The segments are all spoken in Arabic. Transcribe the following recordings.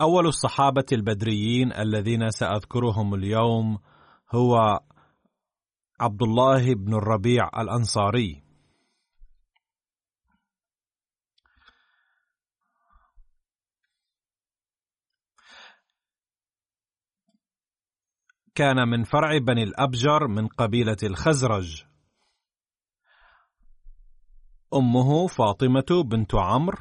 أول الصحابة البدريين الذين سأذكرهم اليوم هو عبد الله بن الربيع الأنصاري. كان من فرع بني الأبجر من قبيلة الخزرج. أمه فاطمة بنت عمرو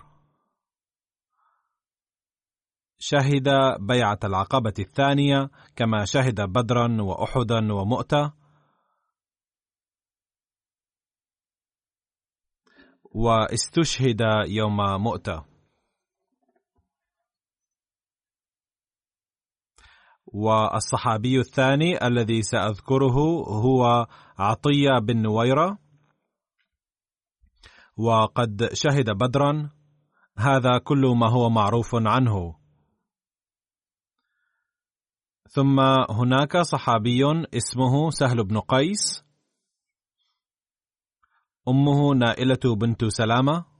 شهد بيعة العقبة الثانية كما شهد بدرا وأحدا ومؤتة. واستشهد يوم مؤتة. والصحابي الثاني الذي سأذكره هو عطية بن نويرة. وقد شهد بدرا. هذا كل ما هو معروف عنه. ثم هناك صحابي اسمه سهل بن قيس. أمه نائلة بنت سلامة.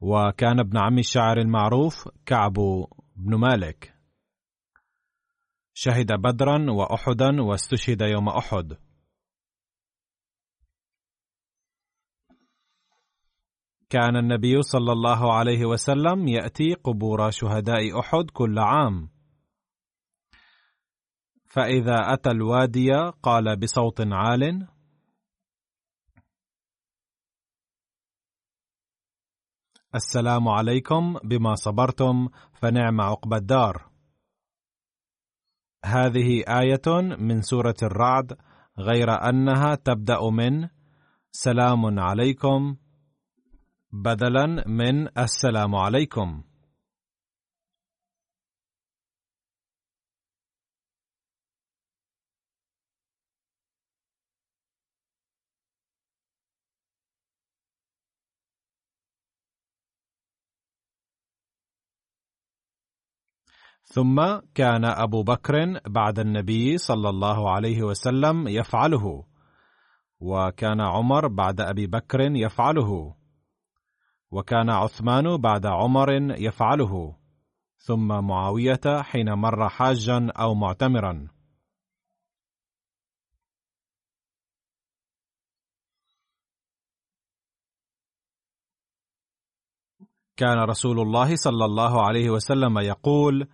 وكان ابن عم الشاعر المعروف كعب بن مالك. شهد بدرا واحدا واستشهد يوم أحد. كان النبي صلى الله عليه وسلم يأتي قبور شهداء أحد كل عام. فإذا أتى الوادي قال بصوت عال السلام عليكم بما صبرتم فنعم عقبى الدار. هذه آية من سورة الرعد غير أنها تبدأ من سلام عليكم بدلا من السلام عليكم. ثم كان أبو بكر بعد النبي صلى الله عليه وسلم يفعله وكان عمر بعد أبي بكر يفعله وكان عثمان بعد عمر يفعله ثم معاوية حين مر حاجا أو معتمرا. كان رسول الله صلى الله عليه وسلم يقول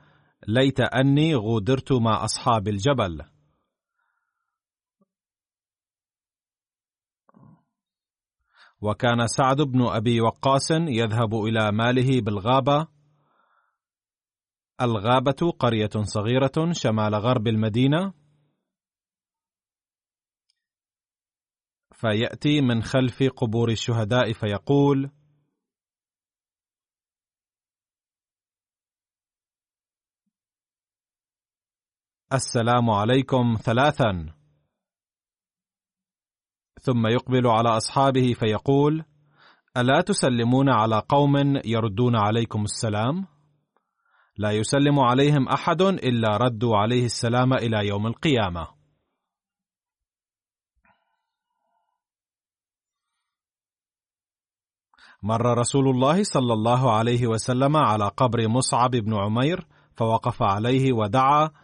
ليت أني غودرت مع أصحاب الجبل. وكان سعد بن أبي وقاص يذهب إلى ماله بالغابة. الغابة قرية صغيرة شمال غرب المدينة. فيأتي من خلف قبور الشهداء فيقول السلام عليكم ثلاثا. ثم يقبل على أصحابه فيقول ألا تسلمون على قوم يردون عليكم السلام؟ لا يسلم عليهم أحد إلا ردوا عليه السلام إلى يوم القيامة. مر رسول الله صلى الله عليه وسلم على قبر مصعب بن عمير فوقف عليه ودعا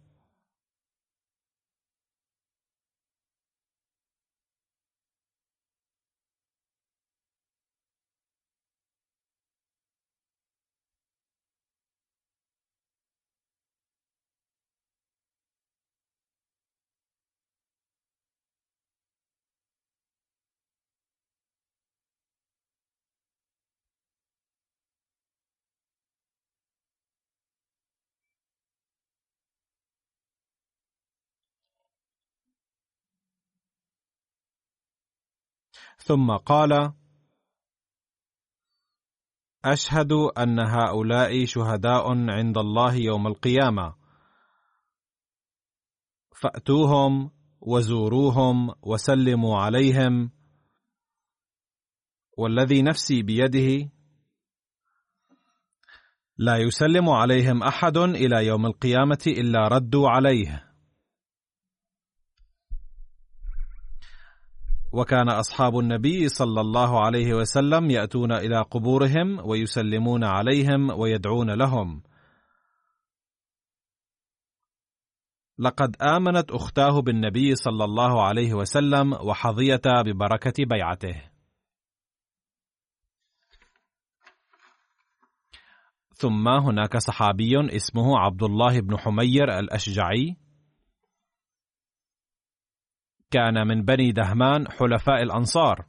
ثم قال أشهد أن هؤلاء شهداء عند الله يوم القيامة. فأتوهم وزوروهم وسلموا عليهم والذي نفسي بيده لا يسلم عليهم أحد إلى يوم القيامة إلا ردوا عليه. وكان أصحاب النبي صلى الله عليه وسلم يأتون إلى قبورهم ويسلمون عليهم ويدعون لهم. لقد آمنت أختاه بالنبي صلى الله عليه وسلم وحظيتا ببركة بيعته. ثم هناك صحابي اسمه عبد الله بن حمير الأشجعي كان من بني دهمان حلفاء الأنصار.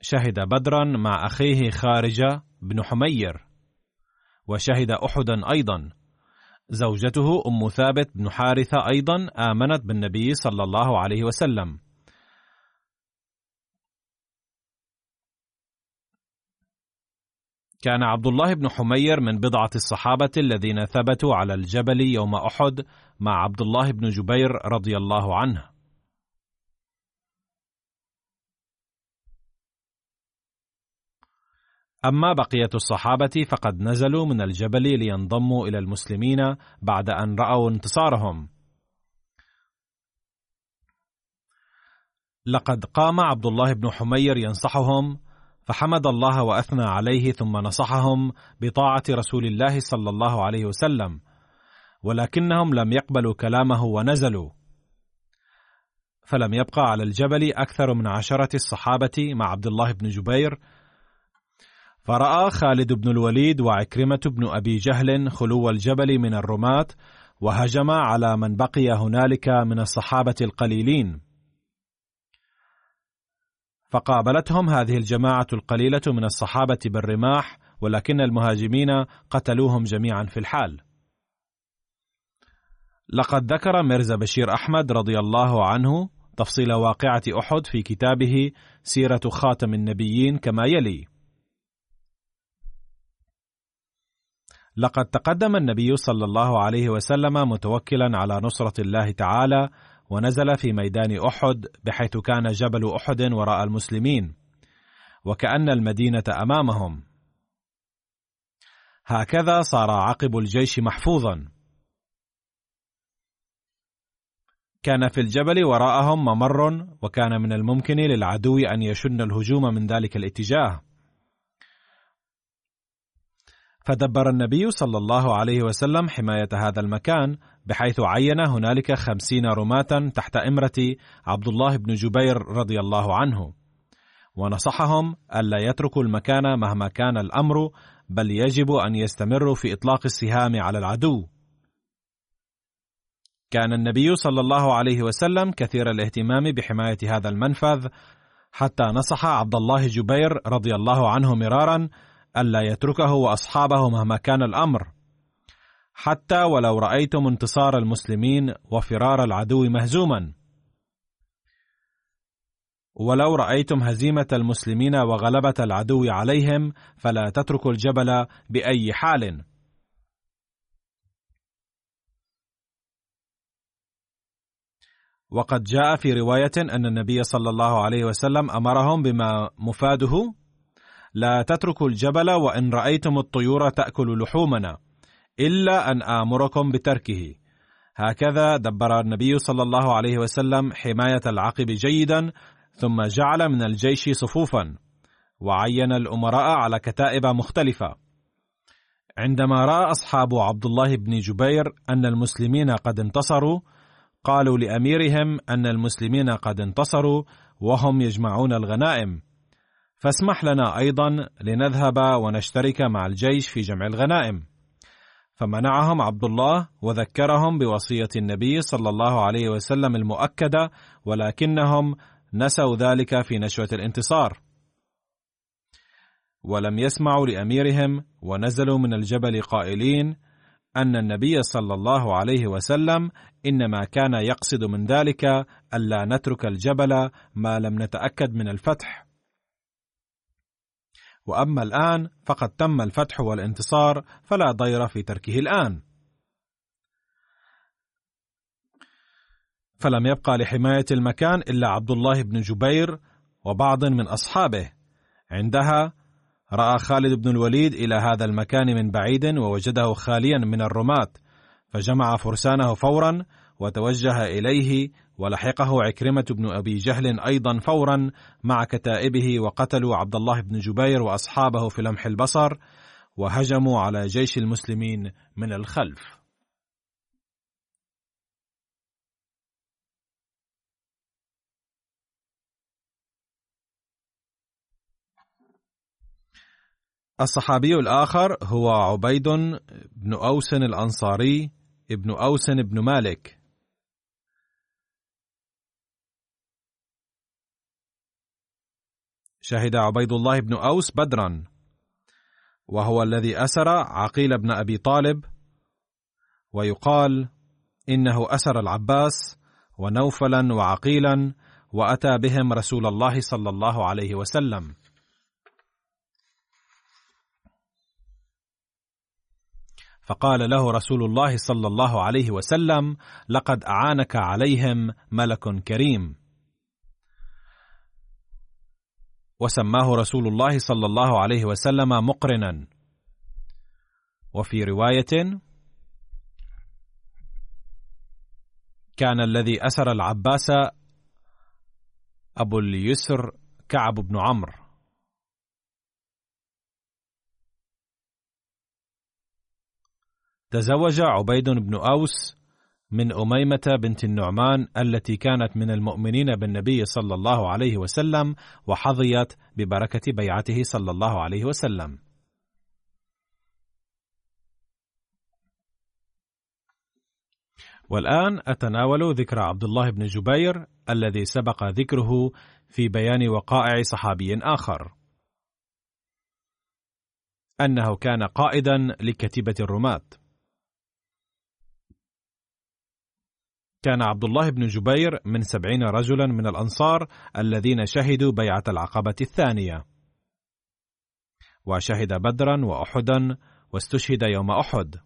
شهد بدرا مع أخيه خارجة بن حمير وشهد احدا أيضا. زوجته أم ثابت بن حارثة أيضا آمنت بالنبي صلى الله عليه وسلم. كان عبد الله بن حمير من بضعة الصحابة الذين ثبتوا على الجبل يوم أحد مع عبد الله بن جبير رضي الله عنه. أما بقية الصحابة فقد نزلوا من الجبل لينضموا إلى المسلمين بعد أن رأوا انتصارهم. لقد قام عبد الله بن حمير ينصحهم فحمد الله وأثنى عليه ثم نصحهم بطاعة رسول الله صلى الله عليه وسلم ولكنهم لم يقبلوا كلامه ونزلوا. فلم يبقى على الجبل أكثر من عشرة الصحابة مع عبد الله بن جبير. فرأى خالد بن الوليد وعكرمة بن أبي جهل خلو الجبل من الرماة وهجم على من بقي هنالك من الصحابة القليلين. فقابلتهم هذه الجماعة القليلة من الصحابة بالرماح ولكن المهاجمين قتلوهم جميعا في الحال. لقد ذكر ميرزا بشير أحمد رضي الله عنه تفصيل واقعة أحد في كتابه سيرة خاتم النبيين كما يلي: لقد تقدم النبي صلى الله عليه وسلم متوكلا على نصرة الله تعالى ونزل في ميدان أحد بحيث كان جبل أحد وراء المسلمين وكأن المدينة أمامهم. هكذا صار عقب الجيش محفوظا. كان في الجبل وراءهم ممر وكان من الممكن للعدو أن يشن الهجوم من ذلك الاتجاه. فدبر النبي صلى الله عليه وسلم حماية هذا المكان بحيث عين هنالك خمسين رماة تحت إمرة عبد الله بن جبير رضي الله عنه. ونصحهم ألا يتركوا المكان مهما كان الأمر بل يجب أن يستمروا في إطلاق السهام على العدو. كان النبي صلى الله عليه وسلم كثير الاهتمام بحماية هذا المنفذ حتى نصح عبد الله جبير رضي الله عنه مرارا ألا يتركه وأصحابه مهما كان الأمر. حتى ولو رأيتم انتصار المسلمين وفرار العدو مهزوما. ولو رأيتم هزيمة المسلمين وغلبة العدو عليهم فلا تتركوا الجبل بأي حال. وقد جاء في رواية أن النبي صلى الله عليه وسلم أمرهم بما مفاده. لا تتركوا الجبل وإن رأيتم الطيور تأكل لحومنا إلا أن آمركم بتركه. هكذا دبر النبي صلى الله عليه وسلم حماية العقب جيدا ثم جعل من الجيش صفوفا وعين الأمراء على كتائب مختلفة. عندما رأى أصحاب عبد الله بن جبير أن المسلمين قد انتصروا قالوا لأميرهم أن المسلمين قد انتصروا وهم يجمعون الغنائم. فاسمح لنا أيضا لنذهب ونشترك مع الجيش في جمع الغنائم. فمنعهم عبد الله وذكرهم بوصية النبي صلى الله عليه وسلم المؤكدة ولكنهم نسوا ذلك في نشوة الانتصار. ولم يسمعوا لأميرهم ونزلوا من الجبل قائلين أن النبي صلى الله عليه وسلم إنما كان يقصد من ذلك ألا نترك الجبل ما لم نتأكد من الفتح. وأما الآن فقد تم الفتح والانتصار فلا ضير في تركه الآن. فلم يبقى لحماية المكان إلا عبد الله بن جبير وبعض من أصحابه. عندها رأى خالد بن الوليد إلى هذا المكان من بعيد ووجده خاليا من الرماة فجمع فرسانه فورا وتوجه إليه ولحقه عكرمة بن أبي جهل أيضا فورا مع كتائبه وقتلوا عبد الله بن جبير وأصحابه في لمح البصر وهجموا على جيش المسلمين من الخلف. الصحابي الآخر هو عبيد بن أوس الأنصاري ابن أوس بن مالك. شهد عبيد الله بن أوس بدرا. وهو الذي أسر عقيل بن أبي طالب. ويقال إنه أسر العباس ونوفلا وعقيلا وأتى بهم رسول الله صلى الله عليه وسلم. فقال له رسول الله صلى الله عليه وسلم لقد أعانك عليهم ملك كريم. وسماه رسول الله صلى الله عليه وسلم مقرنا. وفي رواية كان الذي أسر العباس أبو اليسر كعب بن عمرو. تزوج عبيد بن أوس من أميمة بنت النعمان التي كانت من المؤمنين بالنبي صلى الله عليه وسلم وحظيت ببركة بيعته صلى الله عليه وسلم. والآن أتناول ذكر عبد الله بن جبير الذي سبق ذكره في بيان وقائع صحابي آخر. أنه كان قائدا لكتيبة الرماة. كان عبد الله بن جبير من سبعين رجلا من الأنصار الذين شهدوا بيعة العقبة الثانية. وشهد بدرا وأحدا واستشهد يوم أحد.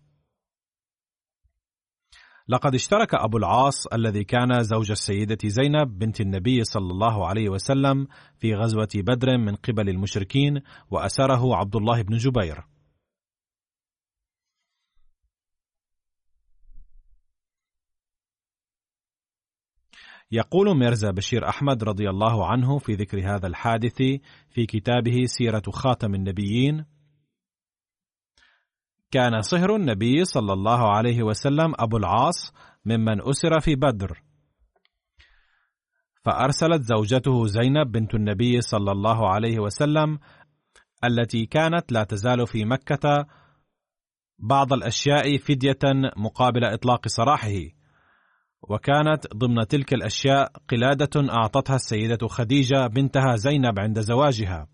لقد اشترك أبو العاص الذي كان زوج السيدة زينب بنت النبي صلى الله عليه وسلم في غزوة بدر من قبل المشركين وأسره عبد الله بن جبير. يقول ميرزا بشير أحمد رضي الله عنه في ذكر هذا الحادث في كتابه سيرة خاتم النبيين كان صهر النبي صلى الله عليه وسلم أبو العاص ممن أسر في بدر. فأرسلت زوجته زينب بنت النبي صلى الله عليه وسلم التي كانت لا تزال في مكة بعض الأشياء فدية مقابل إطلاق سراحه. وكانت ضمن تلك الأشياء قلادة أعطتها السيدة خديجة بنتها زينب عند زواجها.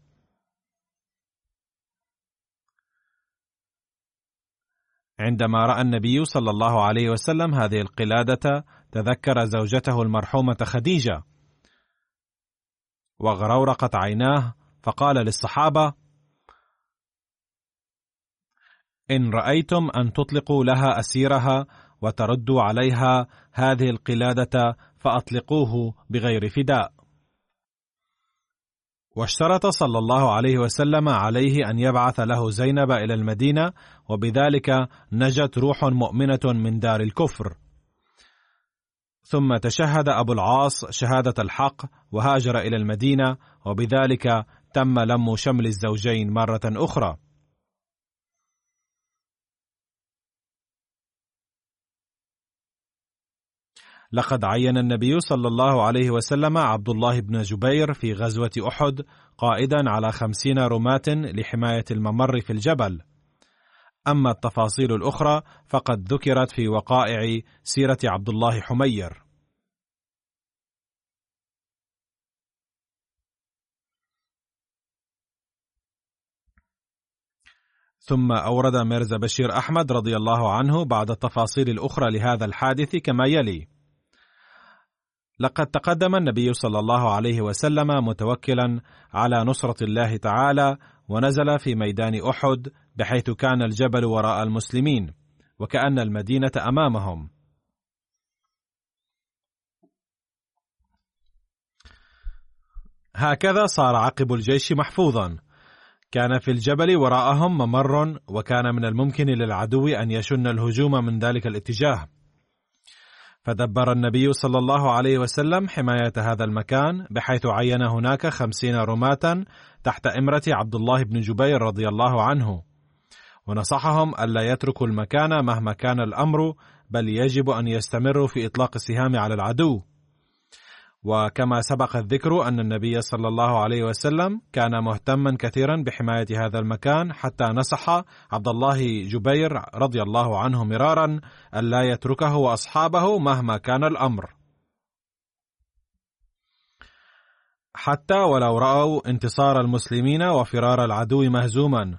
عندما رأى النبي صلى الله عليه وسلم هذه القلادة تذكر زوجته المرحومة خديجة. وغرورقت عيناه فقال للصحابة إن رأيتم أن تطلقوا لها أسيرها وتردوا عليها هذه القلادة فأطلقوه بغير فداء. واشترط صلى الله عليه وسلم عليه أن يبعث له زينب إلى المدينة وبذلك نجت روح مؤمنة من دار الكفر. ثم تشهد أبو العاص شهادة الحق وهاجر إلى المدينة وبذلك تم لم شمل الزوجين مرة أخرى. لقد عين النبي صلى الله عليه وسلم عبد الله بن جبير في غزوة أحد قائدا على خمسين رماة لحماية الممر في الجبل. أما التفاصيل الأخرى فقد ذكرت في وقائع سيرة عبد الله حمير. ثم أورد ميرزا بشير أحمد رضي الله عنه بعد التفاصيل الأخرى لهذا الحادث كما يلي: لقد تقدم النبي صلى الله عليه وسلم متوكلا على نصرة الله تعالى ونزل في ميدان أحد بحيث كان الجبل وراء المسلمين وكأن المدينة أمامهم. هكذا صار عقب الجيش محفوظا كان في الجبل وراءهم ممر وكان من الممكن للعدو أن يشن الهجوم من ذلك الاتجاه فدبر النبي صلى الله عليه وسلم حماية هذا المكان بحيث عين هناك خمسين رماة تحت إمرة عبد الله بن جبير رضي الله عنه. ونصحهم ألا يتركوا المكان مهما كان الأمر بل يجب أن يستمروا في إطلاق السهام على العدو. وكما سبق الذكر أن النبي صلى الله عليه وسلم كان مهتما كثيرا بحماية هذا المكان حتى نصح عبد الله جبير رضي الله عنه مرارا ألا يتركه وأصحابه مهما كان الأمر. حتى ولو رأوا انتصار المسلمين وفرار العدو مهزوما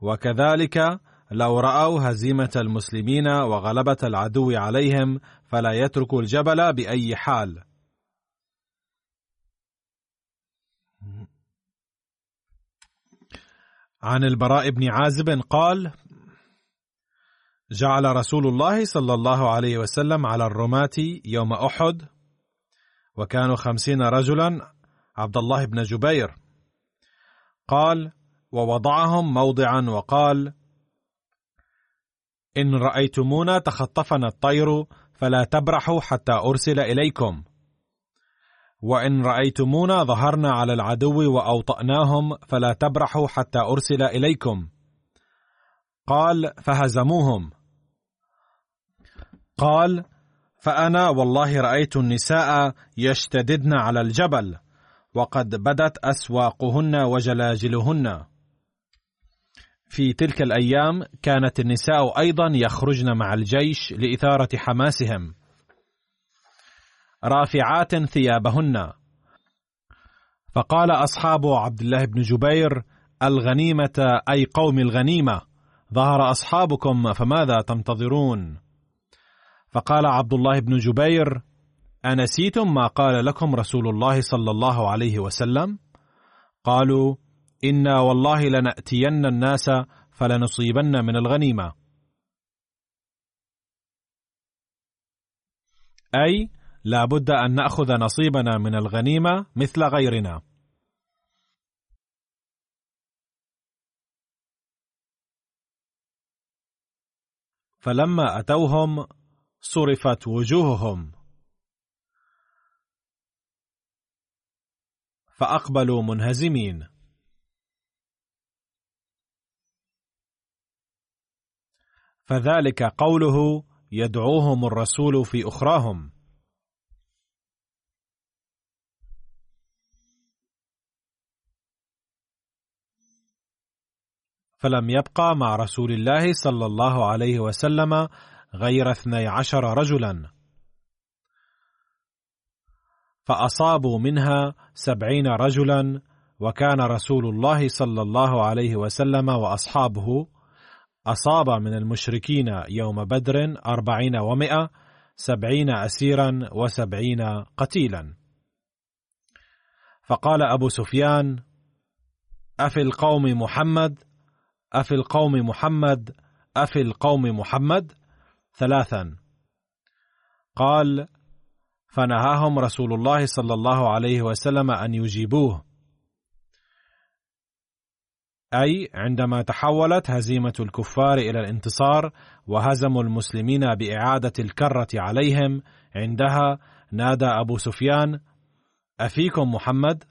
وكذلك لو رأوا هزيمة المسلمين وغلبة العدو عليهم فلا يتركوا الجبل بأي حال. عن البراء بن عازب قال جعل رسول الله صلى الله عليه وسلم على الرماة يوم أحد وكانوا خمسين رجلا عبد الله بن جبير. قال ووضعهم موضعا وقال إن رأيتمونا تخطفنا الطير فلا تبرحوا حتى أرسل إليكم. وإن رأيتمونا ظهرنا على العدو وأوطأناهم فلا تبرحوا حتى أرسل إليكم. قال فهزموهم. قال فأنا والله رأيت النساء يشتددن على الجبل وقد بدت أسواقهن وجلاجلهن. في تلك الأيام كانت النساء أيضا يخرجن مع الجيش لإثارة حماسهم. رافعات ثيابهن. فقال أصحاب عبد الله بن جبير الغنيمة أي قوم الغنيمة ظهر أصحابكم فماذا تنتظرون؟ فقال عبد الله بن جبير أنسيتم ما قال لكم رسول الله صلى الله عليه وسلم؟ قالوا إنا والله لنأتين الناس فلنصيبن من الغنيمة. أي لا بد أن نأخذ نصيبنا من الغنيمة مثل غيرنا. فلما أتوهم صرفت وجوههم. فأقبلوا منهزمين. فذلك قوله يدعوهم الرسول في أخراهم. فلم يبقى مع رسول الله صلى الله عليه وسلم غير اثني عشر رجلا. فأصابوا منها سبعين رجلا وكان رسول الله صلى الله عليه وسلم وأصحابه أصاب من المشركين يوم بدر أربعين ومائة سبعين أسيرا وسبعين قتيلا. فقال أبو سفيان أفي القوم محمد؟ أفي القوم محمد أفي القوم محمد. ثلاثا. قال فنهاهم رسول الله صلى الله عليه وسلم أن يجيبوه. أي عندما تحولت هزيمة الكفار إلى الانتصار وهزموا المسلمين بإعادة الكرة عليهم عندها نادى أبو سفيان أفيكم محمد؟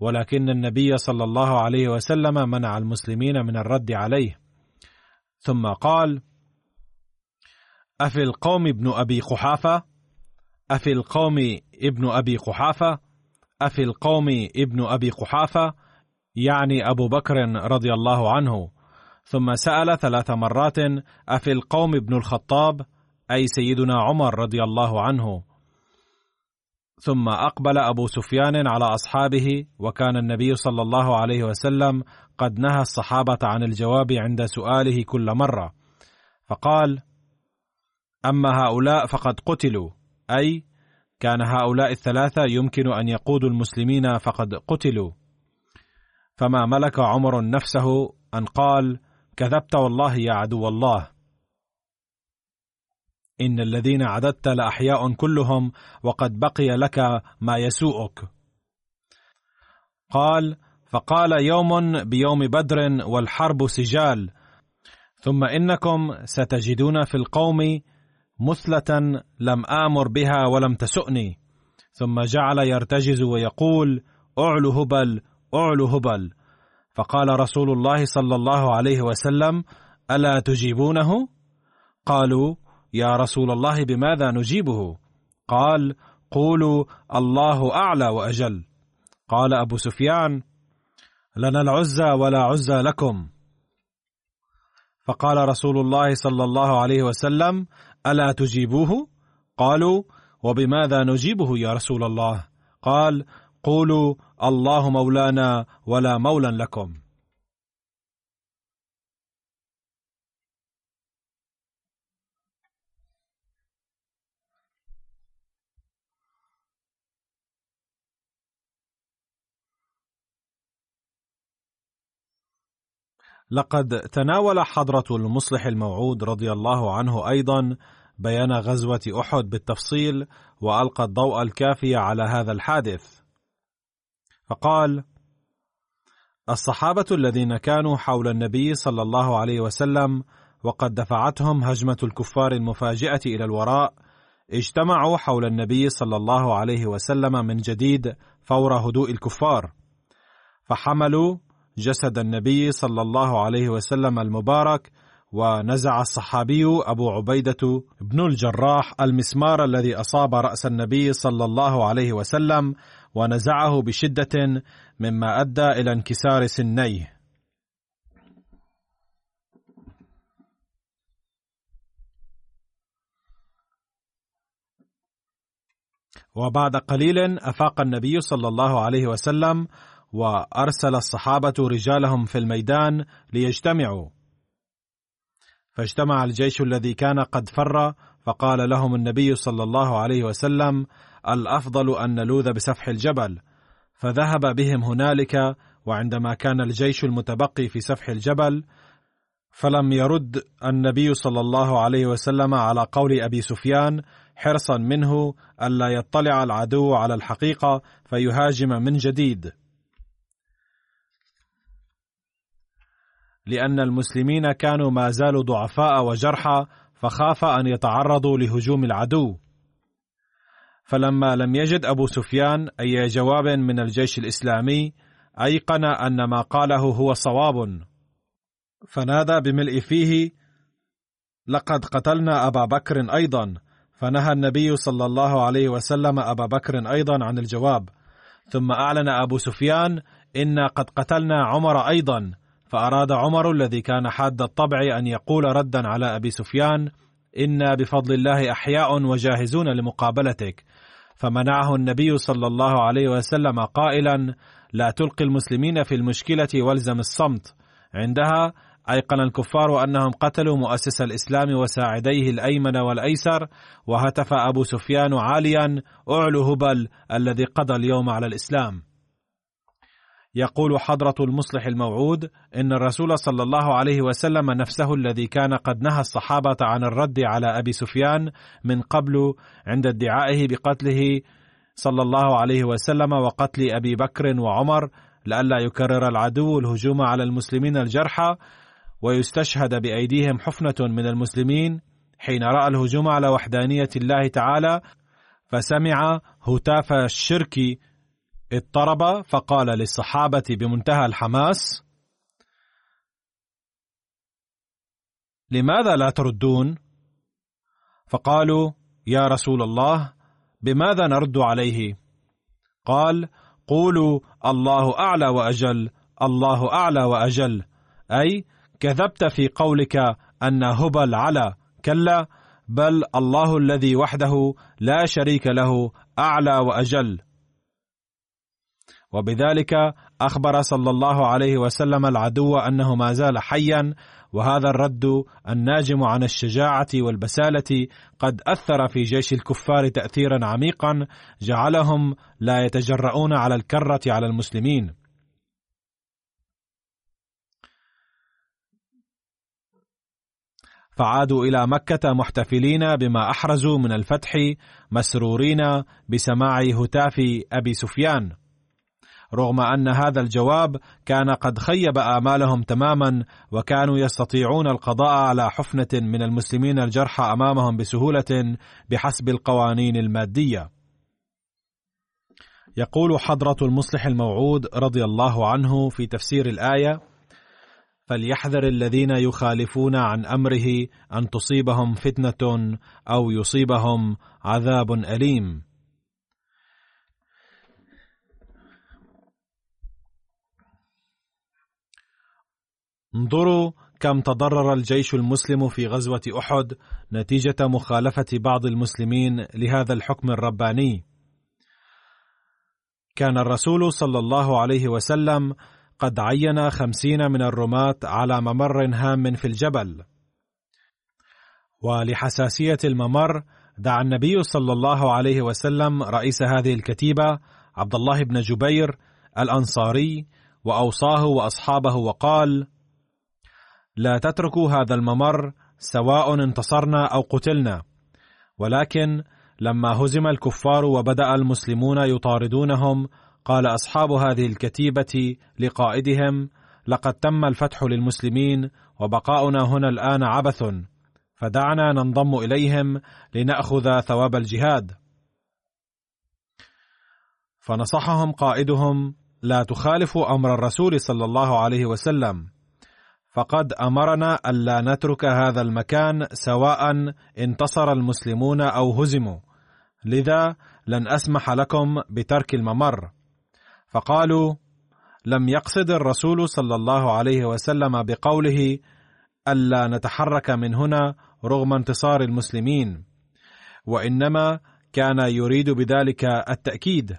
ولكن النبي صلى الله عليه وسلم منع المسلمين من الرد عليه. ثم قال أفي القوم ابن أبي قحافة؟ أفي القوم ابن أبي قحافة؟ أفي القوم ابن أبي قحافة؟ يعني أبو بكر رضي الله عنه. ثم سأل ثلاث مرات أفي القوم ابن الخطاب؟ أي سيدنا عمر رضي الله عنه. ثم أقبل أبو سفيان على أصحابه وكان النبي صلى الله عليه وسلم قد نهى الصحابة عن الجواب عند سؤاله كل مرة. فقال أما هؤلاء فقد قتلوا أي كان هؤلاء الثلاثة يمكن أن يقودوا المسلمين فقد قتلوا. فما ملك عمر نفسه أن قال كذبت والله يا عدو الله. إن الذين عددت لأحياء كلهم وقد بقي لك ما يسوءك. قال فقال يوم بيوم بدر والحرب سجال ثم إنكم ستجدون في القوم مثلة لم آمر بها ولم تسؤني. ثم جعل يرتجز ويقول أعلو هبل أعلو هبل. فقال رسول الله صلى الله عليه وسلم ألا تجيبونه؟ قالوا يا رسول الله بماذا نجيبه؟ قال قولوا الله أعلى وأجل. قال أبو سفيان لنا العزى ولا عزى لكم. فقال رسول الله صلى الله عليه وسلم ألا تجيبوه؟ قالوا وبماذا نجيبه يا رسول الله؟ قال قولوا الله مولانا ولا مولى لكم. لقد تناول حضرة المصلح الموعود رضي الله عنه أيضا بيان غزوة أحد بالتفصيل وألقى الضوء الكافي على هذا الحادث. فقال الصحابة الذين كانوا حول النبي صلى الله عليه وسلم وقد دفعتهم هجمة الكفار المفاجئة إلى الوراء اجتمعوا حول النبي صلى الله عليه وسلم من جديد فور هدوء الكفار فحملوا جسد النبي صلى الله عليه وسلم المبارك ونزع الصحابي أبو عبيدة بن الجراح المسمار الذي أصاب رأس النبي صلى الله عليه وسلم ونزعه بشدة مما أدى إلى انكسار سنيه. وبعد قليل أفاق النبي صلى الله عليه وسلم وأرسل الصحابة رجالهم في الميدان ليجتمعوا. فاجتمع الجيش الذي كان قد فر فقال لهم النبي صلى الله عليه وسلم الأفضل أن نلوذ بسفح الجبل فذهب بهم هنالك وعندما كان الجيش المتبقي في سفح الجبل فلم يرد النبي صلى الله عليه وسلم على قول أبي سفيان حرصا منه ألا يطلع العدو على الحقيقة فيهاجم من جديد. لأن المسلمين كانوا ما زالوا ضعفاء وجرحى فخاف أن يتعرضوا لهجوم العدو. فلما لم يجد أبو سفيان أي جواب من الجيش الإسلامي أيقن أن ما قاله هو صواب. فنادى بملء فيه لقد قتلنا أبا بكر أيضا. فنهى النبي صلى الله عليه وسلم أبا بكر أيضا عن الجواب. ثم أعلن أبو سفيان إنا قد قتلنا عمر أيضا. فأراد عمر الذي كان حاد الطبع أن يقول ردا على أبي سفيان إنا بفضل الله أحياء وجاهزون لمقابلتك. فمنعه النبي صلى الله عليه وسلم قائلا لا تلقي المسلمين في المشكلة والزم الصمت. عندها أيقن الكفار أنهم قتلوا مؤسس الإسلام وساعديه الأيمن والأيسر وهتف أبو سفيان عاليا اعلو هبل الذي قضى اليوم على الإسلام. يقول حضرة المصلح الموعود إن الرسول صلى الله عليه وسلم نفسه الذي كان قد نهى الصحابة عن الرد على أبي سفيان من قبل عند ادعائه بقتله صلى الله عليه وسلم وقتل أبي بكر وعمر لئلا يكرر العدو الهجوم على المسلمين الجرحى ويستشهد بأيديهم حفنة من المسلمين حين رأى الهجوم على وحدانية الله تعالى فسمع هتاف الشرك اضطرب فقال للصحابة بمنتهى الحماس: لماذا لا تردون؟ فقالوا: يا رسول الله بماذا نرد عليه؟ قال: قولوا الله أعلى وأجل، الله أعلى وأجل، أي كذبت في قولك أن هبل على، كلا بل الله الذي وحده لا شريك له أعلى وأجل. وبذلك أخبر صلى الله عليه وسلم العدو أنه ما زال حيا وهذا الرد الناجم عن الشجاعة والبسالة قد أثر في جيش الكفار تاثيرا عميقا جعلهم لا يتجرؤون على الكرة على المسلمين. فعادوا إلى مكة محتفلين بما أحرزوا من الفتح مسرورين بسماع هتاف أبي سفيان. رغم أن هذا الجواب كان قد خيب آمالهم تماما وكانوا يستطيعون القضاء على حفنة من المسلمين الجرحى أمامهم بسهولة بحسب القوانين المادية. يقول حضرة المصلح الموعود رضي الله عنه في تفسير الآية فليحذر الذين يخالفون عن أمره أن تصيبهم فتنة أو يصيبهم عذاب أليم. انظروا كم تضرر الجيش المسلم في غزوة أحد نتيجة مخالفة بعض المسلمين لهذا الحكم الرباني. كان الرسول صلى الله عليه وسلم قد عين خمسين من الرماة على ممر هام في الجبل. ولحساسية الممر دعا النبي صلى الله عليه وسلم رئيس هذه الكتيبة عبد الله بن جبير الأنصاري وأوصاه وأصحابه وقال: لا تتركوا هذا الممر سواء انتصرنا أو قتلنا. ولكن لما هزم الكفار وبدأ المسلمون يطاردونهم قال أصحاب هذه الكتيبة لقائدهم لقد تم الفتح للمسلمين وبقاؤنا هنا الآن عبث فدعنا ننضم إليهم لنأخذ ثواب الجهاد. فنصحهم قائدهم لا تخالفوا أمر الرسول صلى الله عليه وسلم. فقد أمرنا ألا نترك هذا المكان سواء انتصر المسلمون أو هزموا. لذا لن أسمح لكم بترك الممر. فقالوا لم يقصد الرسول صلى الله عليه وسلم بقوله ألا نتحرك من هنا رغم انتصار المسلمين وإنما كان يريد بذلك التأكيد.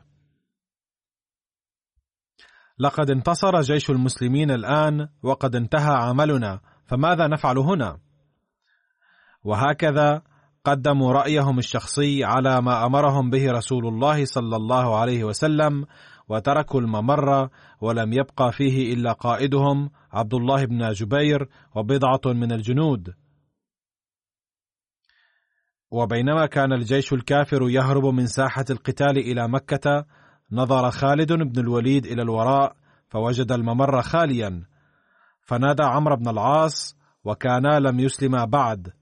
لقد انتصر جيش المسلمين الآن وقد انتهى عملنا فماذا نفعل هنا؟ وهكذا قدموا رأيهم الشخصي على ما أمرهم به رسول الله صلى الله عليه وسلم وتركوا الممر ولم يبقى فيه إلا قائدهم عبد الله بن جبير وبضعة من الجنود. وبينما كان الجيش الكافر يهرب من ساحة القتال إلى مكة نظر خالد بن الوليد إلى الوراء فوجد الممر خاليا. فنادى عمرو بن العاص وكانا لم يسلما بعد.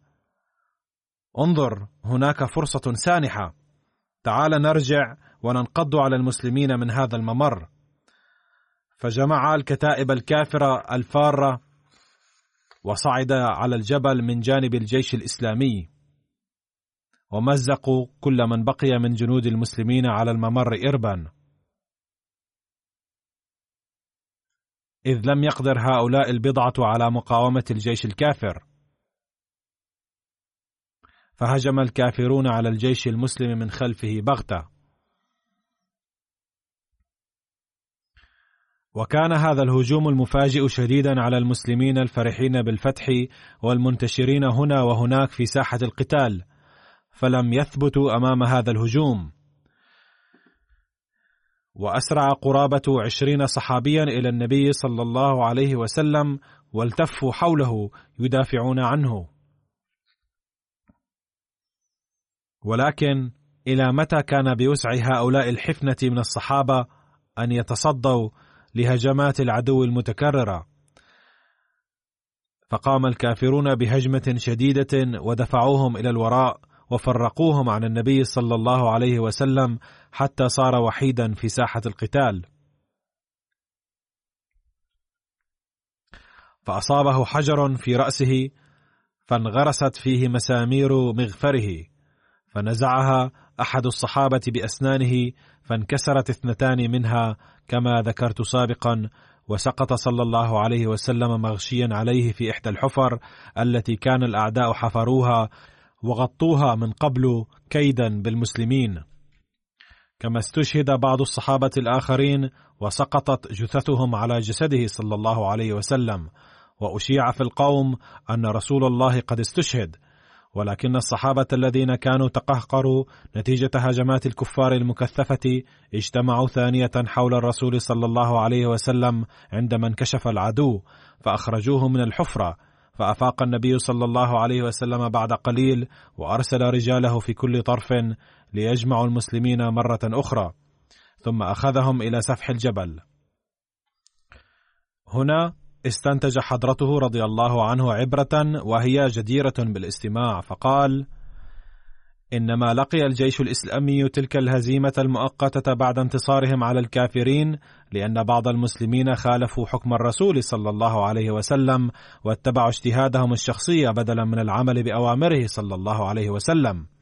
انظر هناك فرصة سانحة. تعال نرجع وننقض على المسلمين من هذا الممر. فجمع الكتائب الكافرة الفارة وصعد على الجبل من جانب الجيش الإسلامي. ومزقوا كل من بقي من جنود المسلمين على الممر إربا. إذ لم يقدر هؤلاء البضعة على مقاومة الجيش الكافر. فهجم الكافرون على الجيش المسلم من خلفه بغتة. وكان هذا الهجوم المفاجئ شديدا على المسلمين الفرحين بالفتح والمنتشرين هنا وهناك في ساحة القتال فلم يثبتوا أمام هذا الهجوم. وأسرع قرابة عشرين صحابيا إلى النبي صلى الله عليه وسلم والتفوا حوله يدافعون عنه. ولكن إلى متى كان بوسع هؤلاء الحفنة من الصحابة أن يتصدوا لهجمات العدو المتكرره فقام الكافرون بهجمة شديدة ودفعوهم إلى الوراء وفرقوهم عن النبي صلى الله عليه وسلم حتى صار وحيدا في ساحة القتال. فأصابه حجر في رأسه فانغرست فيه مسامير مغفره فنزعها أحد الصحابة بأسنانه فانكسرت اثنتان منها كما ذكرت سابقا وسقط صلى الله عليه وسلم مغشيا عليه في إحدى الحفر التي كان الأعداء حفروها وغطوها من قبل كيدا بالمسلمين. كما استشهد بعض الصحابة الآخرين وسقطت جثثهم على جسده صلى الله عليه وسلم وأشيع في القوم أن رسول الله قد استشهد. ولكن الصحابة الذين كانوا تقهقروا نتيجة هجمات الكفار المكثفة اجتمعوا ثانية حول الرسول صلى الله عليه وسلم عندما انكشف العدو فأخرجوه من الحفرة فأفاق النبي صلى الله عليه وسلم بعد قليل وأرسل رجاله في كل طرف ليجمعوا المسلمين مرة أخرى ثم أخذهم إلى سفح الجبل. هنا استنتج حضرته رضي الله عنه عبرة وهي جديرة بالاستماع فقال: إنما لقي الجيش الإسلامي تلك الهزيمة المؤقتة بعد انتصارهم على الكافرين لأن بعض المسلمين خالفوا حكم الرسول صلى الله عليه وسلم واتبعوا اجتهادهم الشخصي بدلا من العمل بأوامره صلى الله عليه وسلم.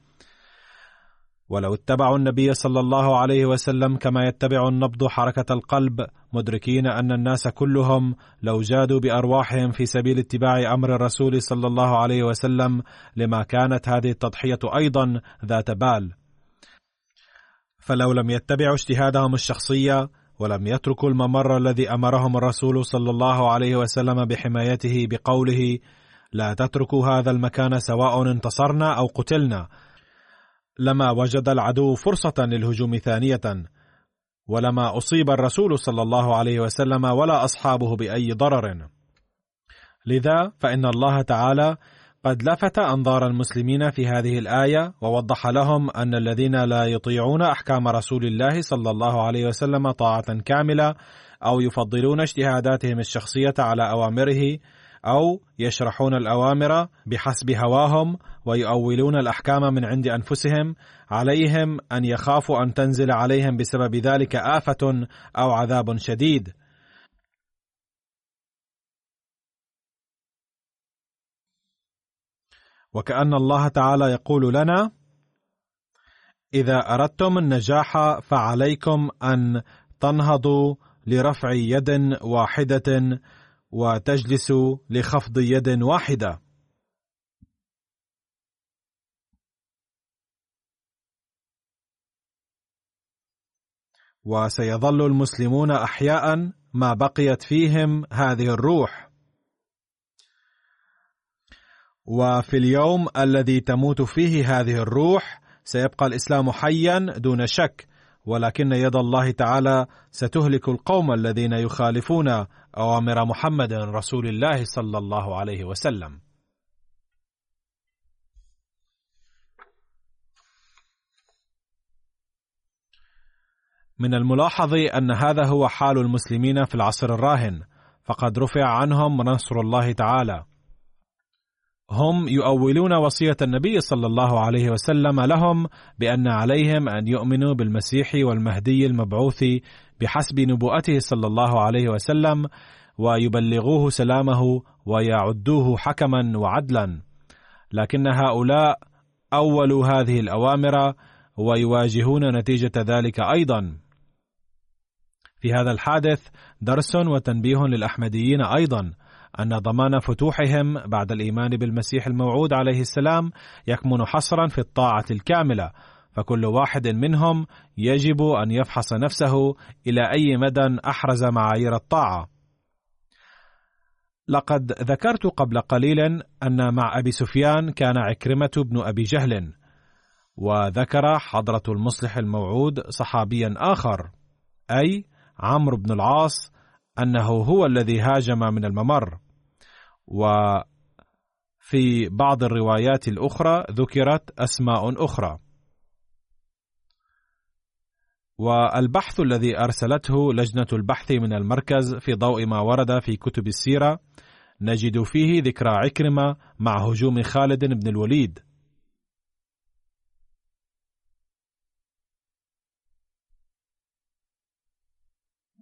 ولو اتبعوا النبي صلى الله عليه وسلم كما يتبع النبض حركة القلب مدركين أن الناس كلهم لو جادوا بأرواحهم في سبيل اتباع أمر الرسول صلى الله عليه وسلم لما كانت هذه التضحية أيضا ذات بال. فلو لم يتبعوا اجتهادهم الشخصية ولم يتركوا الممر الذي أمرهم الرسول صلى الله عليه وسلم بحمايته بقوله لا تتركوا هذا المكان سواء انتصرنا أو قتلنا لما وجد العدو فرصة للهجوم ثانية ولما أصيب الرسول صلى الله عليه وسلم ولا أصحابه بأي ضرر. لذا فإن الله تعالى قد لفت أنظار المسلمين في هذه الآية ووضح لهم أن الذين لا يطيعون أحكام رسول الله صلى الله عليه وسلم طاعة كاملة أو يفضلون اجتهاداتهم الشخصية على أوامره أو يشرحون الأوامر بحسب هواهم ويؤولون الأحكام من عند أنفسهم عليهم أن يخافوا أن تنزل عليهم بسبب ذلك آفة أو عذاب شديد. وكأن الله تعالى يقول لنا: إذا أردتم النجاح فعليكم أن تنهضوا لرفع يد واحدة وتجلس لخفض يد واحدة. وسيظل المسلمون أحياء ما بقيت فيهم هذه الروح. وفي اليوم الذي تموت فيه هذه الروح سيبقى الإسلام حيا دون شك. ولكن يد الله تعالى ستهلك القوم الذين يخالفون أوامر محمد رسول الله صلى الله عليه وسلم. من الملاحظ أن هذا هو حال المسلمين في العصر الراهن فقد رفع عنهم نصر الله تعالى. هم يؤولون وصية النبي صلى الله عليه وسلم لهم بأن عليهم أن يؤمنوا بالمسيح والمهدي المبعوث بحسب نبوءته صلى الله عليه وسلم ويبلغوه سلامه ويعدوه حكما وعدلا. لكن هؤلاء أولوا هذه الأوامر ويواجهون نتيجة ذلك أيضا. في هذا الحادث درس وتنبيه للأحمديين أيضا. أن ضمان فتوحهم بعد الإيمان بالمسيح الموعود عليه السلام يكمن حصرا في الطاعة الكاملة فكل واحد منهم يجب أن يفحص نفسه إلى أي مدى أحرز معايير الطاعة. لقد ذكرت قبل قليل أن مع أبي سفيان كان عكرمة بن أبي جهل وذكر حضرة المصلح الموعود صحابيا آخر أي عمرو بن العاص أنه هو الذي هاجم من الممر. وفي بعض الروايات الأخرى ذكرت أسماء أخرى. والبحث الذي أرسلته لجنة البحث من المركز في ضوء ما ورد في كتب السيرة نجد فيه ذكرى عكرمة مع هجوم خالد بن الوليد.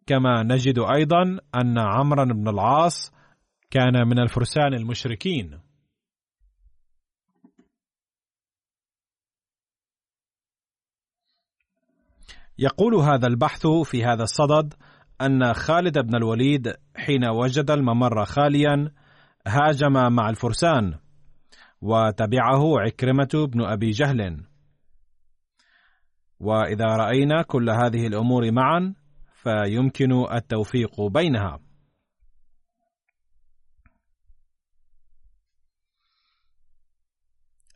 كما نجد أيضا أن عمرو بن العاص كان من الفرسان المشركين. يقول هذا البحث في هذا الصدد أن خالد بن الوليد حين وجد الممر خاليا هاجم مع الفرسان وتبعه عكرمة بن أبي جهل. وإذا رأينا كل هذه الأمور معا فيمكن التوفيق بينها.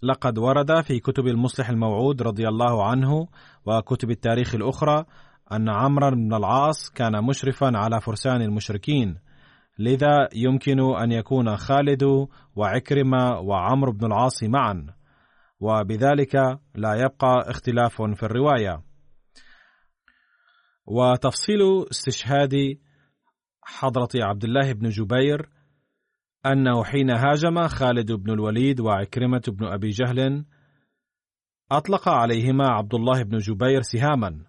لقد ورد في كتب المصلح الموعود رضي الله عنه وكتب التاريخ الأخرى أن عمرو بن العاص كان مشرفا على فرسان المشركين. لذا يمكن أن يكون خالد وعكرمة وعمرو بن العاص معا وبذلك لا يبقى اختلاف في الرواية. وتفصيل استشهاد حضرة عبد الله بن جبير أنه حين هاجم خالد بن الوليد وعكرمة بن أبي جهل أطلق عليهما عبد الله بن جبير سهاما.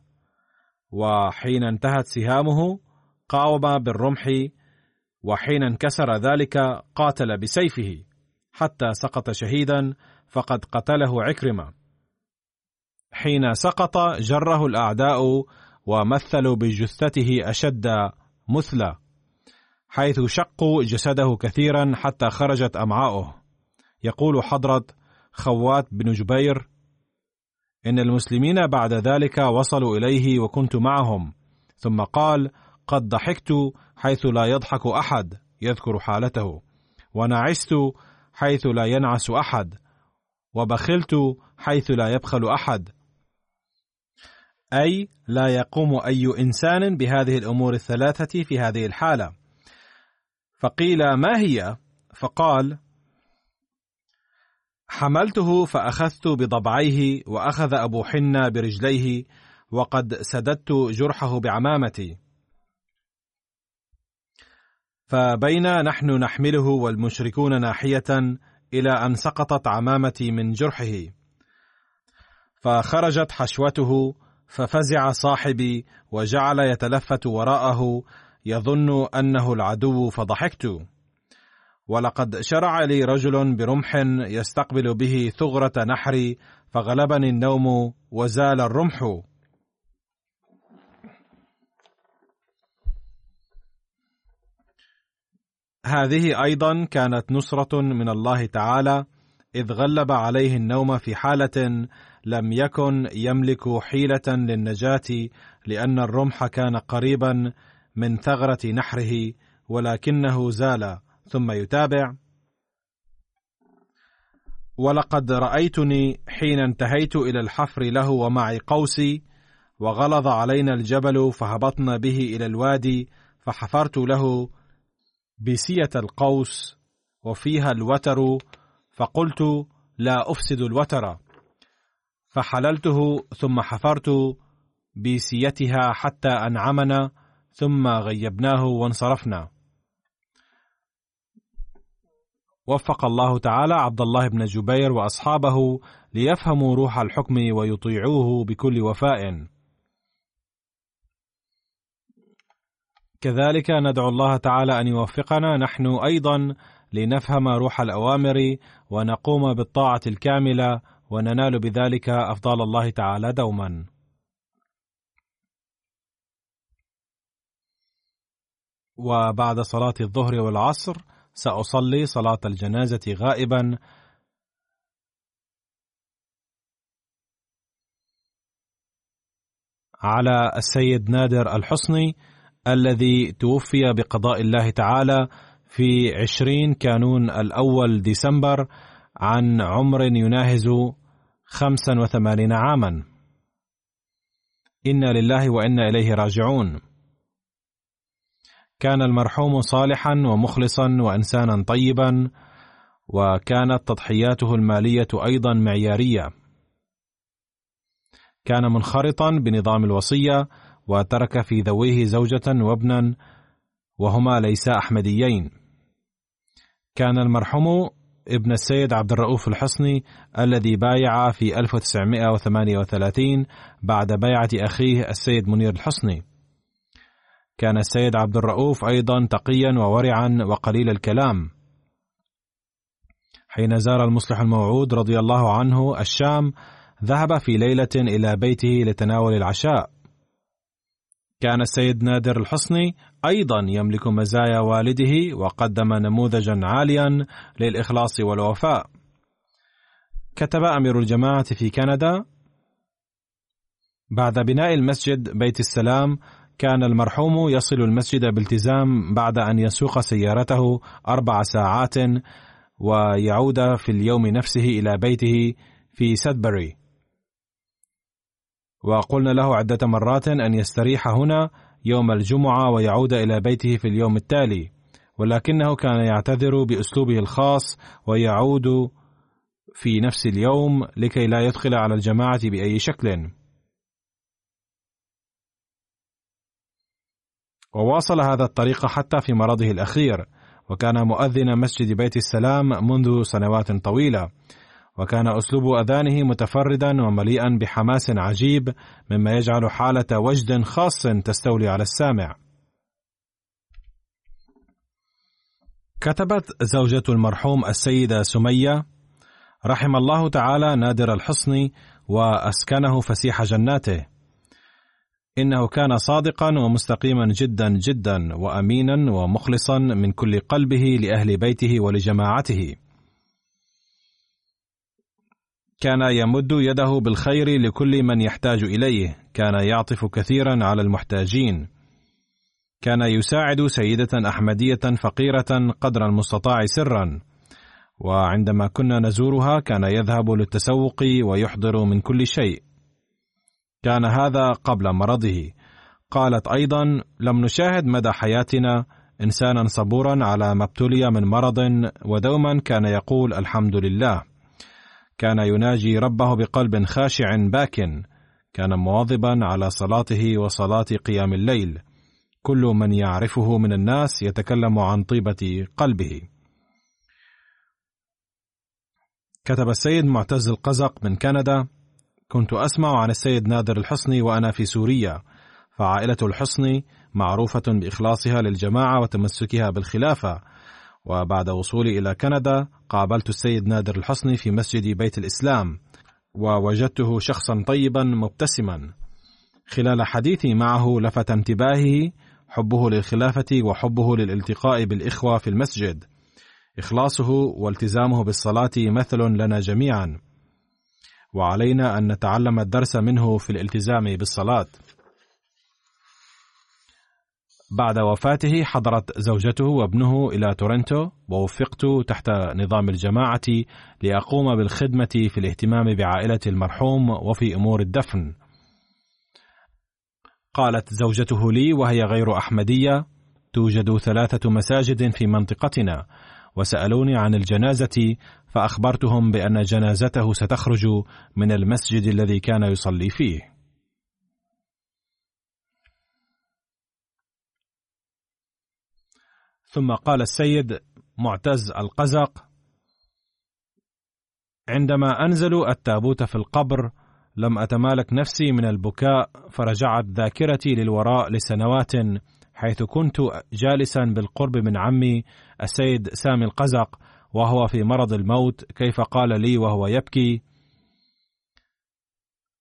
وحين انتهت سهامه قاوم بالرمح وحين انكسر ذلك قاتل بسيفه. حتى سقط شهيدا فقد قتله عكرمة. حين سقط جره الأعداء ومثلوا بجثته أشد مثلى. حيث شقوا جسده كثيرا حتى خرجت أمعاؤه. يقول حضرة خوات بن جبير إن المسلمين بعد ذلك وصلوا إليه وكنت معهم ثم قال قد ضحكت حيث لا يضحك أحد يذكر حالته ونعست حيث لا ينعس أحد وبخلت حيث لا يبخل أحد أي لا يقوم أي إنسان بهذه الأمور الثلاثة في هذه الحالة. فقيل ما هي؟ فقال حملته فأخذت بضبعيه وأخذ أبو حنة برجليه وقد سددت جرحه بعمامتي. فبين نحن نحمله والمشركون ناحية إلى أن سقطت عمامتي من جرحه. فخرجت حشوته ففزع صاحبي وجعل يتلفت وراءه يظن أنه العدو فضحكت. ولقد شرع لي رجل برمح يستقبل به ثغرة نحري فغلبني النوم وزال الرمح. هذه أيضا كانت نصرة من الله تعالى إذ غلب عليه النوم في حالة لم يكن يملك حيلة للنجاة لأن الرمح كان قريبا من ثغرة نحره ولكنه زال ثم يتابع. ولقد رأيتني حين انتهيت إلى الحفر له ومعي قوسي وغلظ علينا الجبل فهبطنا به إلى الوادي فحفرت له بسية القوس وفيها الوتر فقلت لا أفسد الوتر فحللته ثم حفرت بسيتها حتى أنعمنا ثم غيبناه وانصرفنا. وفق الله تعالى عبد الله بن جبير وأصحابه ليفهموا روح الحكم ويطيعوه بكل وفاء. كذلك ندعو الله تعالى أن يوفقنا. نحن أيضا لنفهم روح الأوامر ونقوم بالطاعة الكاملة وننال بذلك افضال الله تعالى دوما. وبعد صلاة الظهر والعصر سأصلي صلاة الجنازة غائبا. على السيد نادر الحصني الذي توفي بقضاء الله تعالى في عشرين كانون الأول ديسمبر عن عمر يناهز خمسا وثمانين عاما. إنا لله وإنا إليه راجعون. كان المرحوم صالحا ومخلصا وإنسانا طيبا وكانت تضحياته المالية أيضا معيارية. كان منخرطا بنظام الوصية وترك في ذويه زوجة وابنا وهما ليسا أحمديين. كان المرحوم ابن السيد عبد الرؤوف الحصني الذي بايع في 1938 بعد بيعة أخيه السيد منير الحصني. كان السيد عبد الرؤوف أيضا تقيا وورعا وقليل الكلام. حين زار المصلح الموعود رضي الله عنه الشام ذهب في ليلة إلى بيته لتناول العشاء. كان السيد نادر الحصني أيضا يملك مزايا والده وقدم نموذجا عاليا للإخلاص والوفاء. كتب أمير الجماعة في كندا بعد بناء المسجد بيت السلام كان المرحوم يصل المسجد بالتزام بعد أن يسوق سيارته أربع ساعات ويعود في اليوم نفسه إلى بيته في سدبري. وقلنا له عدة مرات أن يستريح هنا يوم الجمعة ويعود إلى بيته في اليوم التالي ولكنه كان يعتذر بأسلوبه الخاص ويعود في نفس اليوم لكي لا يدخل على الجماعة بأي شكل. وواصل هذا الطريق حتى في مرضه الأخير وكان مؤذن مسجد بيت السلام منذ سنوات طويلة. وكان أسلوب أذانه متفردا ومليئا بحماس عجيب مما يجعل حالة وجد خاص تستولي على السامع. كتبت زوجة المرحوم السيدة سمية رحم الله تعالى نادر الحصني وأسكنه فسيح جناته. إنه كان صادقا ومستقيما جدا جدا وأمينا ومخلصا من كل قلبه لأهل بيته ولجماعته. كان يمد يده بالخير لكل من يحتاج إليه. كان يعطف كثيرا على المحتاجين. كان يساعد سيدة أحمدية فقيرة قدر المستطاع سرا. وعندما كنا نزورها كان يذهب للتسوق ويحضر من كل شيء. كان هذا قبل مرضه. قالت أيضا لم نشاهد مدى حياتنا انسانا صبورا على ما ابتلي من مرض ودوما كان يقول الحمد لله كان يناجي ربه بقلب خاشع باك كان مواظبا على صلاته وصلاة قيام الليل. كل من يعرفه من الناس يتكلم عن طيبة قلبه. كتب السيد معتز القزق من كندا كنت أسمع عن السيد نادر الحصني وأنا في سوريا. فعائلة الحصني معروفة بإخلاصها للجماعة وتمسكها بالخلافة. وبعد وصولي إلى كندا قابلت السيد نادر الحصني في مسجد بيت الإسلام. ووجدته شخصا طيبا مبتسما. خلال حديثي معه لفت انتباهي حبه للخلافة وحبه للالتقاء بالإخوة في المسجد. إخلاصه والتزامه بالصلاة مثل لنا جميعا. وعلينا أن نتعلم الدرس منه في الالتزام بالصلاة بعد وفاته حضرت زوجته وابنه إلى تورنتو ووفقت تحت نظام الجماعة لأقوم بالخدمة في الاهتمام بعائلة المرحوم وفي أمور الدفن. قالت زوجته لي وهي غير أحمدية: توجد ثلاثة مساجد في منطقتنا، وسألوني عن الجنازة فأخبرتهم بأن جنازته ستخرج من المسجد الذي كان يصلي فيه. ثم قال السيد معتز القزق عندما انزلوا التابوت في القبر لم أتمالك نفسي من البكاء فرجعت ذاكرتي للوراء لسنوات حيث كنت جالسا بالقرب من عمي السيد سامي القزق وهو في مرض الموت كيف قال لي وهو يبكي؟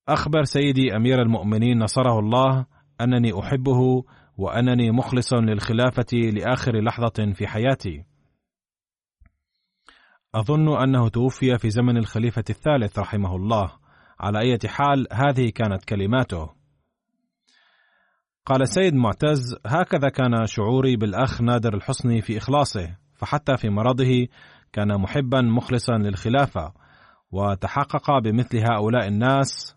أخبر سيدي أمير المؤمنين نصره الله أنني أحبه وأنني مخلص للخلافة لآخر لحظة في حياتي. أظن أنه توفي في زمن الخليفة الثالث رحمه الله. على أي حال هذه كانت كلماته. قال سيد معتز هكذا كان شعوري بالأخ نادر الحصني في إخلاصه فحتى في مرضه كان محبا مخلصا للخلافة وتحقق بمثل هؤلاء الناس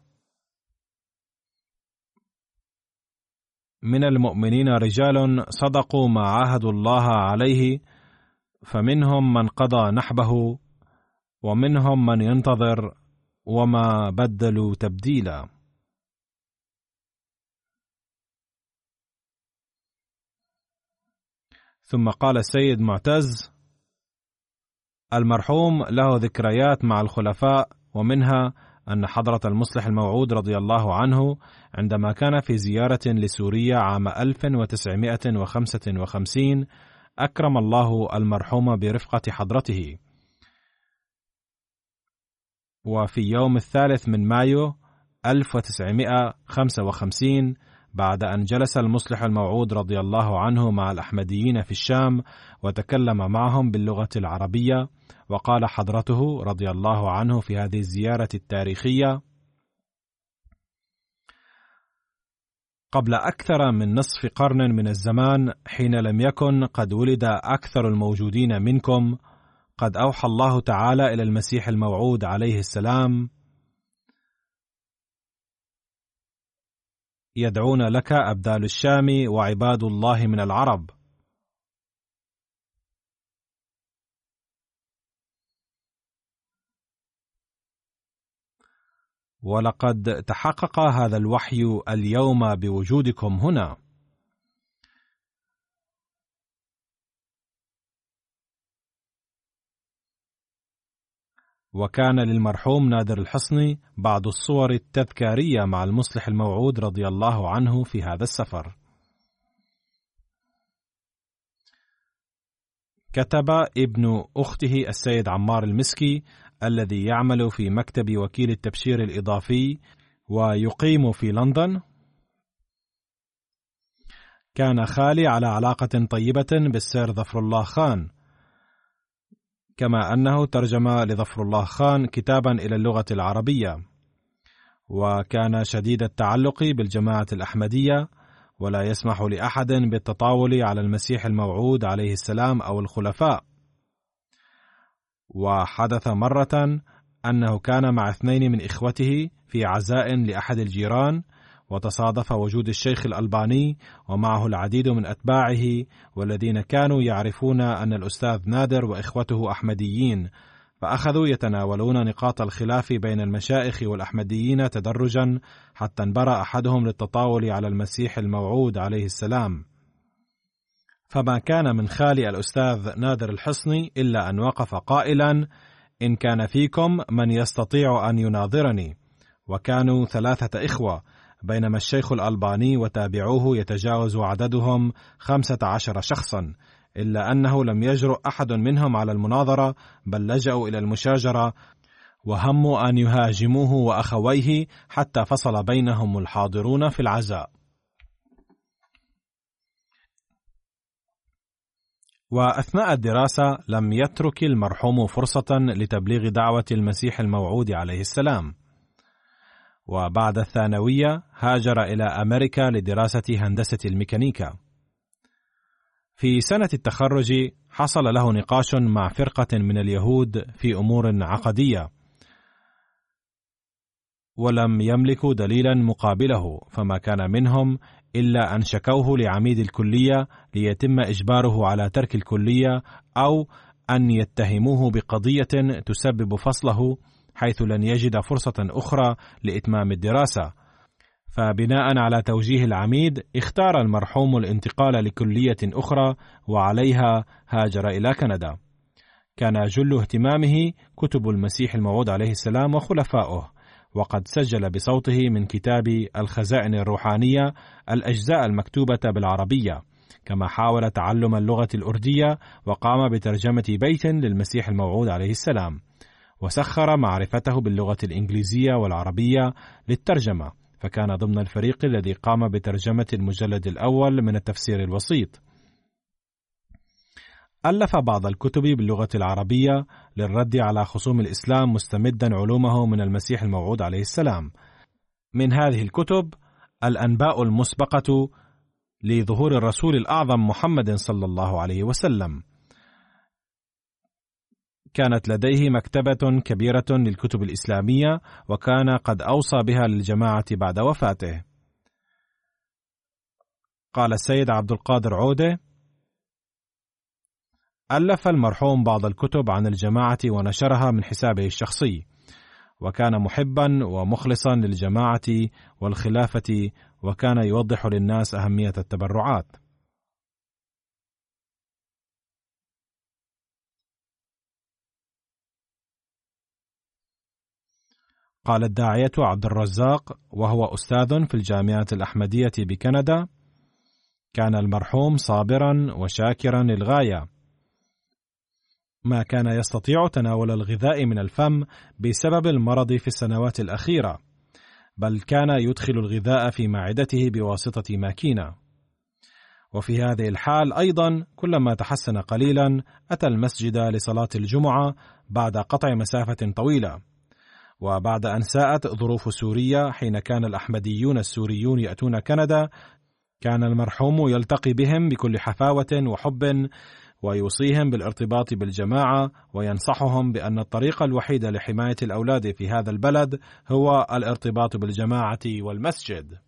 من المؤمنين رجال صدقوا ما عاهدوا الله عليه فمنهم من قضى نحبه ومنهم من ينتظر وما بدلوا تبديلا. ثم قال السيد معتز المرحوم له ذكريات مع الخلفاء ومنها أن حضرة المصلح الموعود رضي الله عنه عندما كان في زيارة لسوريا عام 1955 أكرم الله المرحوم برفقة حضرته. وفي يوم الثالث من مايو 1955 بعد أن جلس المصلح الموعود رضي الله عنه مع الأحمديين في الشام وتكلم معهم باللغة العربية وقال حضرته رضي الله عنه في هذه الزيارة التاريخية قبل أكثر من نصف قرن من الزمان حين لم يكن قد ولد أكثر الموجودين منكم قد أوحى الله تعالى إلى المسيح الموعود عليه السلام يدعون لك أبدال الشام وعباد الله من العرب. ولقد تحقق هذا الوحي اليوم بوجودكم هنا. وكان للمرحوم نادر الحصني بعض الصور التذكارية مع المصلح الموعود رضي الله عنه في هذا السفر. كتب ابن أخته السيد عمار المسكي الذي يعمل في مكتب وكيل التبشير الإضافي ويقيم في لندن كان خالي على علاقة طيبة بالسير ظفر الله خان كما أنه ترجم لظفر الله خان كتابا إلى اللغة العربية. وكان شديد التعلق بالجماعة الأحمدية ولا يسمح لأحد بالتطاول على المسيح الموعود عليه السلام أو الخلفاء. وحدث مرة أنه كان مع اثنين من إخوته في عزاء لأحد الجيران وتصادف وجود الشيخ الألباني ومعه العديد من أتباعه والذين كانوا يعرفون أن الأستاذ نادر وإخوته أحمديين فأخذوا يتناولون نقاط الخلاف بين المشائخ والأحمديين تدرجا حتى انبرى أحدهم للتطاول على المسيح الموعود عليه السلام. فما كان من خالي الأستاذ نادر الحصني إلا أن وقف قائلا إن كان فيكم من يستطيع أن يناظرني. وكانوا ثلاثة إخوة بينما الشيخ الألباني وتابعوه يتجاوز عددهم خمسة عشر شخصا إلا أنه لم يجرؤ أحد منهم على المناظرة بل لجأوا إلى المشاجرة وهموا أن يهاجموه وأخويه حتى فصل بينهم الحاضرون في العزاء. وأثناء الدراسة لم يترك المرحوم فرصة لتبليغ دعوة المسيح الموعود عليه السلام. وبعد الثانوية هاجر إلى أمريكا لدراسة هندسة الميكانيكا. في سنة التخرج حصل له نقاش مع فرقة من اليهود في أمور عقدية ولم يملكوا دليلا مقابله فما كان منهم إلا أن شكوه لعميد الكلية ليتم إجباره على ترك الكلية أو أن يتهموه بقضية تسبب فصله حيث لن يجد فرصة أخرى لإتمام الدراسة. فبناء على توجيه العميد اختار المرحوم الانتقال لكلية أخرى وعليها هاجر إلى كندا. كان جل اهتمامه كتب المسيح الموعود عليه السلام وخلفائه وقد سجل بصوته من كتاب الخزائن الروحانية الأجزاء المكتوبة بالعربية كما حاول تعلم اللغة الأردية وقام بترجمة بيت للمسيح الموعود عليه السلام وسخر معرفته باللغة الإنجليزية والعربية للترجمة فكان ضمن الفريق الذي قام بترجمة المجلد الأول من التفسير الوسيط ألف بعض الكتب باللغة العربية للرد على خصوم الإسلام مستمدا علومه من المسيح الموعود عليه السلام. من هذه الكتب الأنباء المسبقة لظهور الرسول الأعظم محمد صلى الله عليه وسلم كانت لديه مكتبة كبيرة للكتب الإسلامية وكان قد أوصى بها للجماعة بعد وفاته. قال السيد عبد القادر عودة: ألف المرحوم بعض الكتب عن الجماعة ونشرها من حسابه الشخصي، وكان محبا ومخلصا للجماعة والخلافة وكان يوضح للناس أهمية التبرعات. قال الداعية عبد الرزاق وهو أستاذ في الجامعة الأحمدية بكندا. كان المرحوم صابرا وشاكرا للغاية. ما كان يستطيع تناول الغذاء من الفم بسبب المرض في السنوات الأخيرة بل كان يدخل الغذاء في معدته بواسطة ماكينة. وفي هذه الحال أيضا كلما تحسن قليلا أتى المسجد لصلاة الجمعة بعد قطع مسافة طويلة. وبعد أن ساءت ظروف سوريا حين كان الأحمديون السوريون يأتون كندا كان المرحوم يلتقي بهم بكل حفاوة وحب ويوصيهم بالارتباط بالجماعة وينصحهم بأن الطريق الوحيد لحماية الأولاد في هذا البلد هو الارتباط بالجماعة والمسجد.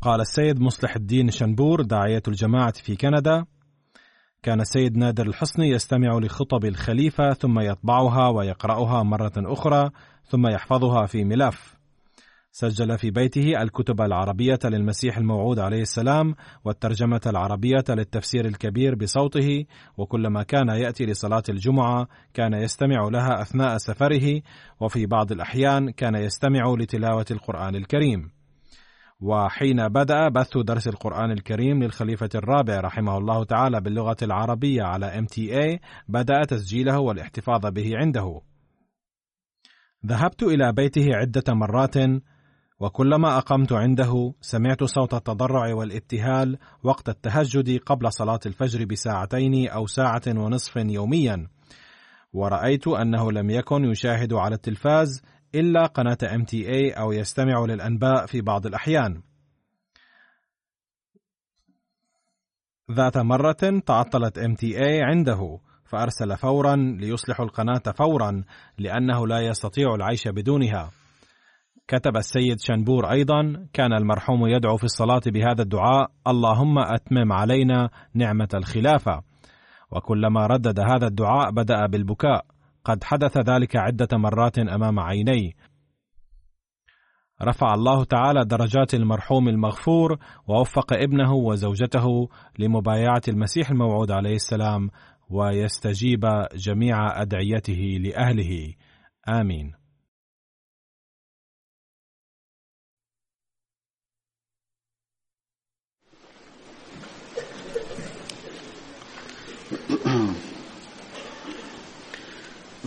قال السيد مصلح الدين شنبور داعية الجماعة في كندا: كان السيد نادر الحصني يستمع لخطب الخليفة ثم يطبعها ويقرأها مرة أخرى ثم يحفظها في ملف. سجل في بيته الكتب العربية للمسيح الموعود عليه السلام والترجمة العربية للتفسير الكبير بصوته وكلما كان يأتي لصلاة الجمعة كان يستمع لها أثناء سفره وفي بعض الأحيان كان يستمع لتلاوة القرآن الكريم. وحين بدأ بث درس القرآن الكريم للخليفة الرابع رحمه الله تعالى باللغة العربية على MTA بدأ تسجيله والاحتفاظ به عنده. ذهبت إلى بيته عدة مرات وكلما أقمت عنده سمعت صوت التضرع والابتهال وقت التهجد قبل صلاة الفجر بساعتين أو ساعة ونصف يوميا ورأيت أنه لم يكن يشاهد على التلفاز إلا قناة MTA أو يستمع للأنباء في بعض الأحيان. ذات مرة تعطلت MTA عنده فأرسل فورا ليصلح القناة فورا لأنه لا يستطيع العيش بدونها. كتب السيد شنبور أيضا كان المرحوم يدعو في الصلاة بهذا الدعاء اللهم أتمم علينا نعمة الخلافة وكلما ردد هذا الدعاء بدأ بالبكاء قد حدث ذلك عدة مرات أمام عيني. رفع الله تعالى درجات المرحوم المغفور ووفق ابنه وزوجته لمبايعة المسيح الموعود عليه السلام ويستجيب جميع أدعيته لأهله. آمين.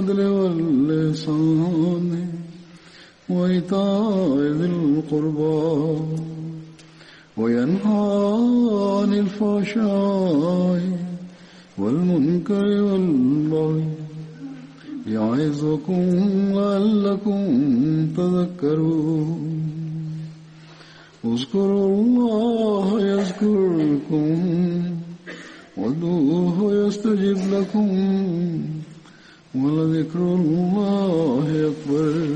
بالعدل واللسان وإيتاء ذي القربى وينهى عن الفحشاء والمنكر والبغي يعظكم لعلكم تذكرون اذكروا الله يذكركم وادعوه يستجب لكم ولذكر الله أكبر